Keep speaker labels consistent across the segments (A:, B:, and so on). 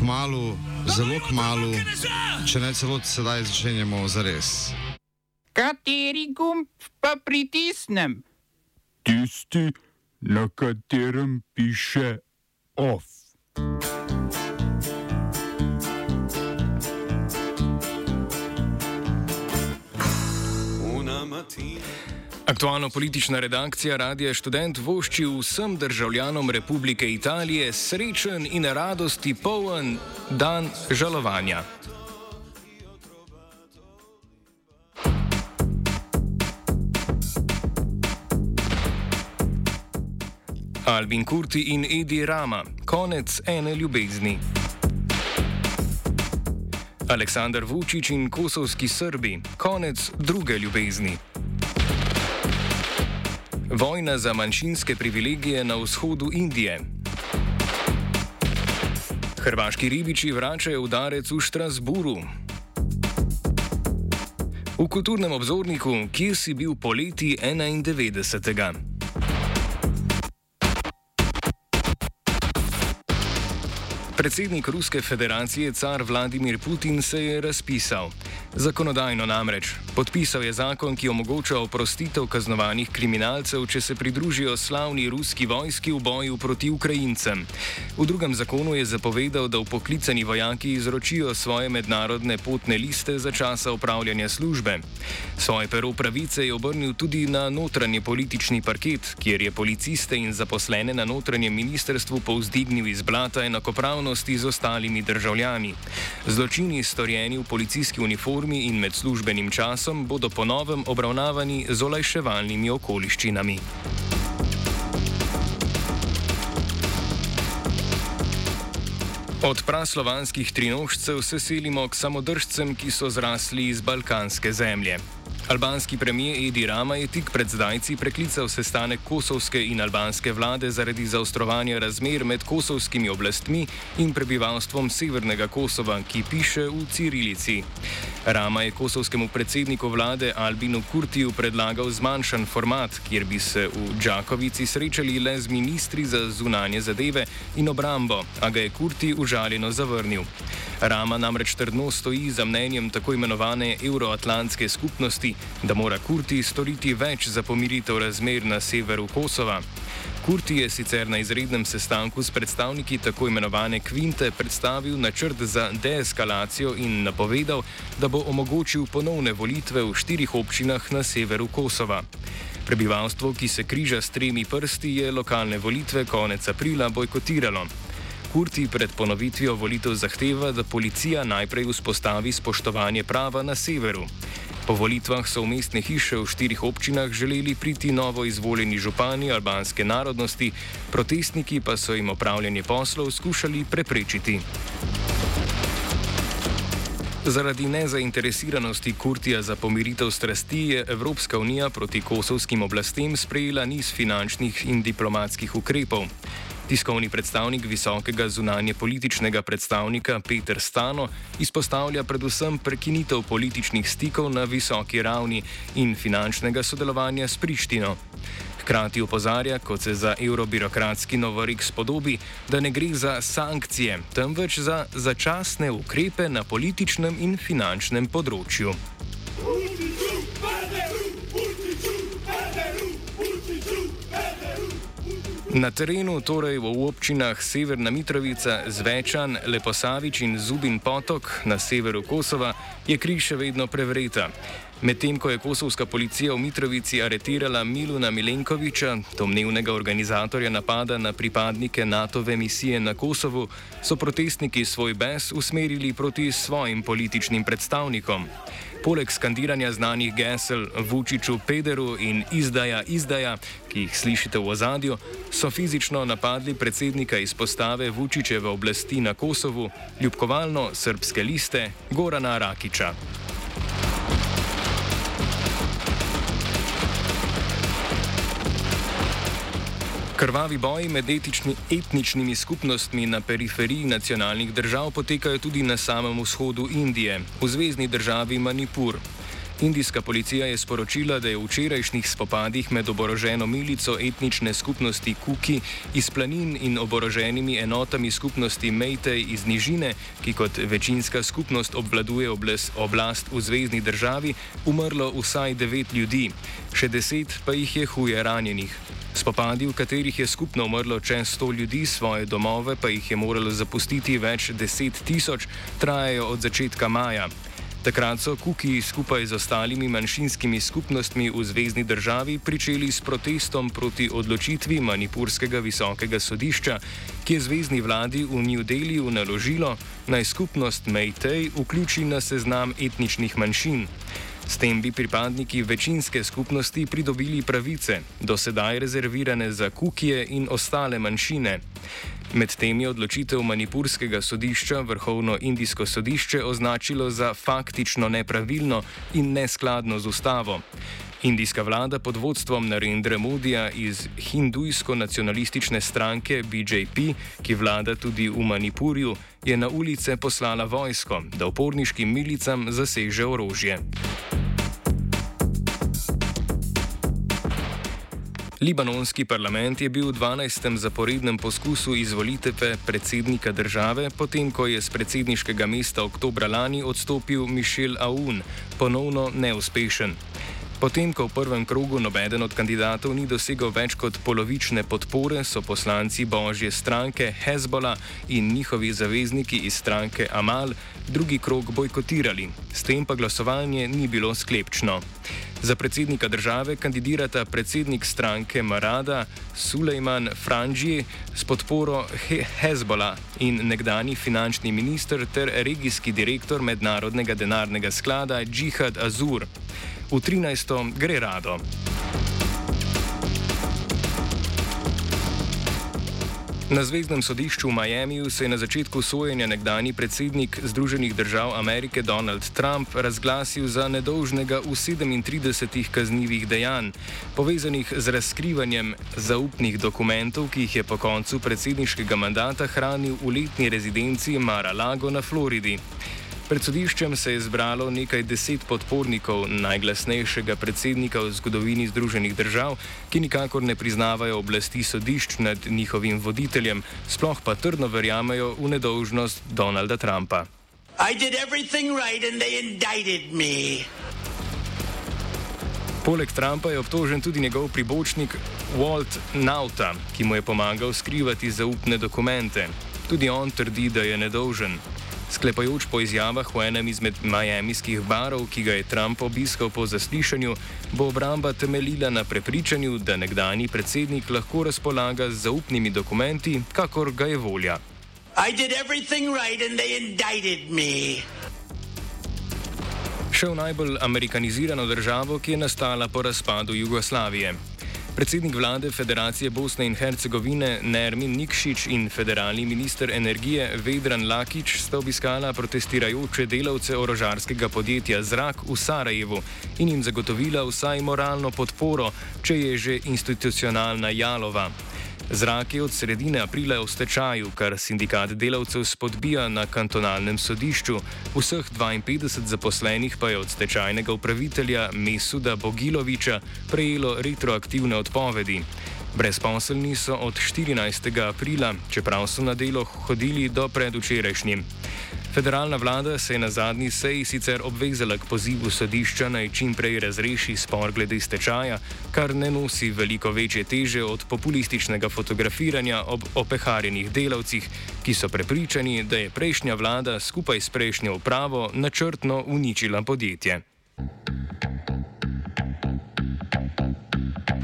A: kmalu, zelo kmalu, če ne celo sedaj začenjamo za res.
B: Kateri gumb pa pritisnem?
C: Tisti, na katerem piše OF.
D: Aktualno politična redakcija Radia Student vošči vsem državljanom Republike Italije srečen in radosti poln dan žalovanja. Albin Kurti in Edi Rama, konec ene ljubezni. Aleksandar Vučić in kosovski Srbi, konec druge ljubezni. Vojna za manjšinske privilegije na vzhodu Indije. Hrvaški ribiči vračajo udarec v Štrasburu. V kulturnem obzorniku, kje si bil poleti 91. Predsednik Ruske federacije, car Vladimir Putin, se je razpisal. Zakonodajno namreč. Podpisal je zakon, ki omogoča oprostitev kaznovanih kriminalcev, če se pridružijo slavni ruski vojski v boju proti Ukrajincem. V drugem zakonu je zapovedal, da upoklicani vojaki izročijo svoje mednarodne potne liste za časa upravljanja službe. Svoje pero pravice je obrnil tudi na notranje politični parket, kjer je policiste in zaposlene na notranjem ministrstvu povzdignil iz blata enakopravnosti z ostalimi državljani. Zločini storjeni v policijski uniformi formi in med službenim časom bodo ponovem obravnavani z olajševalnimi okoliščinami. Od praslovanskih trinožcev se selimo k samodržcem, ki so zrasli iz balkanske zemlje. Albanski premijer Edi Rama je tik pred zdajci preklical sestanek kosovske in albanske vlade zaradi zaostrovanja razmer med kosovskimi oblastmi in prebivalstvom severnega Kosova, ki piše v Cirilici. Rama je kosovskemu predsedniku vlade Albinu Kurtiju predlagal zmanjšan format, kjer bi se v Džakovici srečali le z ministri za zunanje zadeve in obrambo, a ga je Kurti užaljeno zavrnil. Rama namreč trdno stoji za mnenjem tako imenovane Euroatlantske skupnosti, da mora Kurti storiti več za pomiritev razmer na severu Kosova. Kurti je sicer na izrednem sestanku s predstavniki tako imenovane Kvinte predstavil načrt za deeskalacijo in napovedal, da bo omogočil ponovne volitve v štirih občinah na severu Kosova. Prebivalstvo, ki se križa s tremi prsti, je lokalne volitve konec aprila bojkotiralo. Kurti pred ponovitvijo volitev zahteva, da policija najprej vzpostavi spoštovanje prava na severu. Po volitvah so v mestne hiše v štirih občinah želeli priti novo izvoljeni župani albanske narodnosti, protestniki pa so jim opravljanje poslov skušali preprečiti. Zaradi nezainteresiranosti Kurtija za pomiritev strasti je Evropska unija proti kosovskim oblastem sprejela niz finančnih in diplomatskih ukrepov. Tiskovni predstavnik visokega zunanje političnega predstavnika Peter Stano izpostavlja predvsem prekinitev političnih stikov na visoki ravni in finančnega sodelovanja s Prištino. Hkrati opozarja, kot se za eurobirokratski novorik spodobi, da ne gre za sankcije, temveč za začasne ukrepe na političnem in finančnem področju. Na terenu, torej v občinah Severna Mitrovica, Zvečan, Leposavič in Zubin Potok na severu Kosova, je kri še vedno prevreta. Medtem ko je kosovska policija v Mitrovici aretirala Miluna Milenkoviča, domnevnega organizatorja napada na pripadnike NATO-ve misije na Kosovu, so protestniki svoj bes usmerili proti svojim političnim predstavnikom. Poleg skandiranja znanih gesel Vučiću, Pederu in izdaja, izdaja, ki jih slišite v ozadju, so fizično napadli predsednika izpostave Vučićeve oblasti na Kosovu, ljubkovalno srpske liste Gorana Rakiča. Krvavi boji med etični, etničnimi skupnostmi na periferiji nacionalnih držav potekajo tudi na samem vzhodu Indije, v zvezdni državi Manipur. Indijska policija je sporočila, da je v včerajšnjih spopadih med oboroženo milico etnične skupnosti Kuki iz planin in oboroženimi enotami skupnosti Mejtej iz Nižine, ki kot večinska skupnost obvladuje oblast v zvezdni državi, umrlo vsaj devet ljudi, še deset pa jih je huje ranjenih. Spopadi, v katerih je skupno umrlo čez sto ljudi, svoje domove pa jih je moralo zapustiti več deset tisoč, trajajo od začetka maja. Takrat so Kuki skupaj z ostalimi manjšinskimi skupnostmi v zvezdni državi pričeli s protestom proti odločitvi Manipurskega visokega sodišča, ki je zvezdni vladi v New Delhiu naložilo, naj skupnost Meitei vključi na seznam etničnih manjšin. S tem bi pripadniki večinske skupnosti pridobili pravice, do sedaj rezervirane za Kukije in ostale manjšine. Medtem je odločitev Manipurskega sodišča Vrhovno indijsko sodišče označilo za faktično nepravilno in neskladno z ustavo. Indijska vlada pod vodstvom Narendra Modija iz hindujsko-nacionalistične stranke BJP, ki vlada tudi v Manipurju, je na ulice poslala vojsko, da uporniškim milicam zaseže orožje. Libanonski parlament je bil v 12. zaporednem poskusu izvolitve predsednika države, potem ko je z predsedniškega mesta oktobra lani odstopil Mišel Aoun, ponovno neuspešen. Potem, ko v prvem krogu nobeden od kandidatov ni dosegel več kot polovične podpore, so poslanci Božje stranke Hezbola in njihovi zavezniki iz stranke Amal drugi krog bojkotirali, s tem pa glasovanje ni bilo sklepčno. Za predsednika države kandidirata predsednik stranke Marada Sulejman Franji s podporo He Hezbola in nekdani finančni minister ter regijski direktor Mednarodnega denarnega sklada Džihad Azur v 13. gre rado. Na Zvezdnem sodišču v Miamiju se je na začetku sojenja nekdani predsednik Združenih držav Amerike Donald Trump razglasil za nedolžnega v 37 kaznjivih dejanj, povezanih z razkrivanjem zaupnih dokumentov, ki jih je po koncu predsedniškega mandata hranil v letni rezidenci Mar-a-Lago na Floridi. Pred sodiščem se je zbralo nekaj deset podpornikov najglasnejšega predsednika v zgodovini Združenih držav, ki nikakor ne priznavajo oblasti sodišč nad njihovim voditeljem, sploh pa trdno verjamejo v nedolžnost Donalda Trumpa. Right Poleg Trumpa je obtožen tudi njegov pribočnik Walt Nauta, ki mu je pomagal skrivati zaupne dokumente. Tudi on trdi, da je nedolžen. Sklepajoč po izjavah v enem izmed majamijskih barov, ki ga je Trump obiskal po zaslišanju, bo obramba temeljila na prepričanju, da nekdani predsednik lahko razpolaga z zaupnimi dokumenti, kakor ga je volja. Right Še v najbolj amerikanizirano državo, ki je nastala po razpadu Jugoslavije. Predsednik vlade Federacije Bosne in Hercegovine Nermin Nikšič in federalni minister energije Vedran Lakič sta obiskala protestirajoče delavce orožarskega podjetja Zrak v Sarajevu in jim zagotovila vsaj moralno podporo, če je že institucionalna jalova. Zrak je od sredine aprila v stečaju, kar sindikat delavcev spodbija na kantonalnem sodišču. Vseh 52 zaposlenih pa je od stečajnega upravitelja Mesuda Bogiloviča prejelo retroaktivne odpovedi. Brezposelni so od 14. aprila, čeprav so na delo hodili do predvčerajšnjim. Federalna vlada se je na zadnji seji sicer obvezala k pozivu sodišča naj čim prej razreši spor glede stečaja, kar ne nosi veliko večje teže od populističnega fotografiranja ob opeharjenih delavcih, ki so prepričani, da je prejšnja vlada skupaj s prejšnjo upravo načrtno uničila podjetje.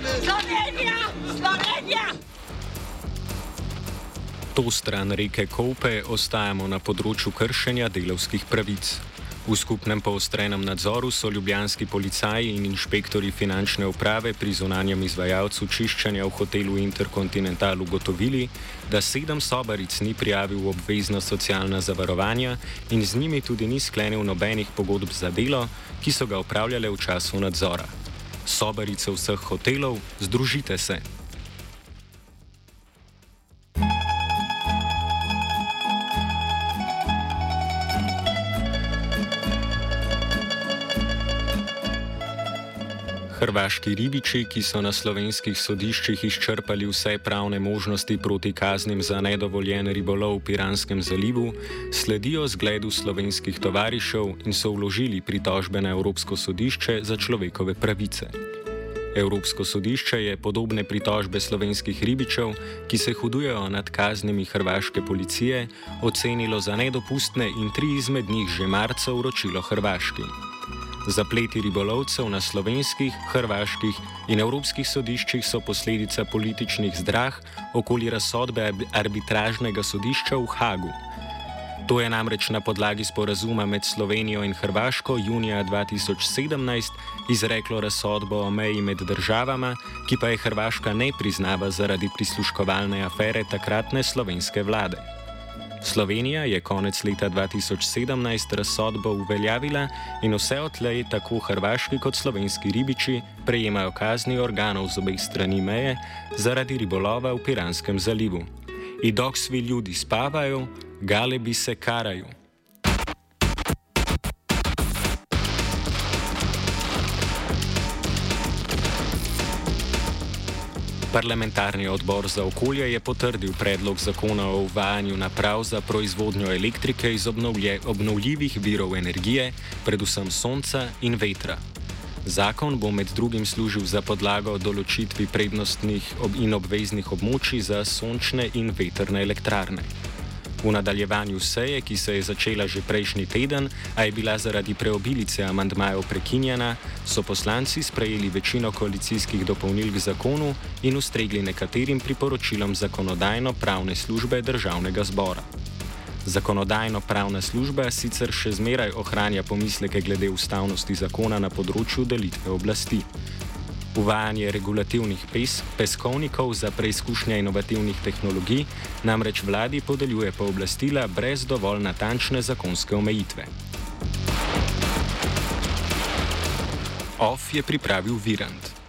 E: Slovenija, Slovenija,
F: to stran reke Kope ostajamo na področju kršenja delovskih pravic. V skupnem poostrenem nadzoru so ljubljanski policaji in inšpektori finančne uprave pri zunanjem izvajalcu čiščenja v hotelu Intercontinental ugotovili, da sedem sobaric ni prijavil obvezna socialna zavarovanja in z njimi tudi ni sklenil nobenih pogodb za delo, ki so ga upravljale v času nadzora. Sobarice vseh hotelov, združite se! Hrvaški ribiči, ki so na slovenskih sodiščih izčrpali vse pravne možnosti proti kaznim za nedovoljen ribolov v Piranskem zalivu, sledijo zgledu slovenskih tovarišev in so vložili pritožbe na Evropsko sodišče za človekove pravice. Evropsko sodišče je podobne pritožbe slovenskih ribičev, ki se hudujejo nad kaznimi hrvaške policije, ocenilo za nedopustne in tri izmed njih že marca vročilo Hrvaški. Zapleti ribolovcev na slovenskih, hrvaških in evropskih sodiščih so posledica političnih zdrah okoli razsodbe arbitražnega sodišča v Hagu. To je namreč na podlagi sporazuma med Slovenijo in Hrvaško junija 2017 izreklo razsodbo o meji med državama, ki pa je Hrvaška ne priznava zaradi prisluškovalne afere takratne slovenske vlade. Slovenija je konec leta 2017 razsodbo uveljavila in vse odtlej tako hrvaški kot slovenski ribiči prejemajo kazni organov z obeh strani meje zaradi ribolova v Piranskem zalivu. In dok svi ljudi spavajo, galebi se karajo. Parlamentarni odbor za okolje je potrdil predlog zakona o uvajanju naprav za proizvodnjo elektrike iz obnovlje, obnovljivih virov energije, predvsem sonca in vetra. Zakon bo med drugim služil za podlago določitvi prednostnih in obveznih območij za sončne in veterne elektrarne. V nadaljevanju seje, ki se je začela že prejšnji teden, a je bila zaradi preobilice amandmajev prekinjena, so poslanci sprejeli večino koalicijskih dopolnil k zakonu in ustregli nekaterim priporočilom zakonodajno-pravne službe državnega zbora. Zakonodajno-pravna služba sicer še zmeraj ohranja pomisleke glede ustavnosti zakona na področju delitve oblasti. Uvajanje regulativnih pes, peskovnikov za preizkušnje inovativnih tehnologij namreč vladi podeljuje pooblastila brez dovolj natančne zakonske omejitve. OF je pripravil Virant.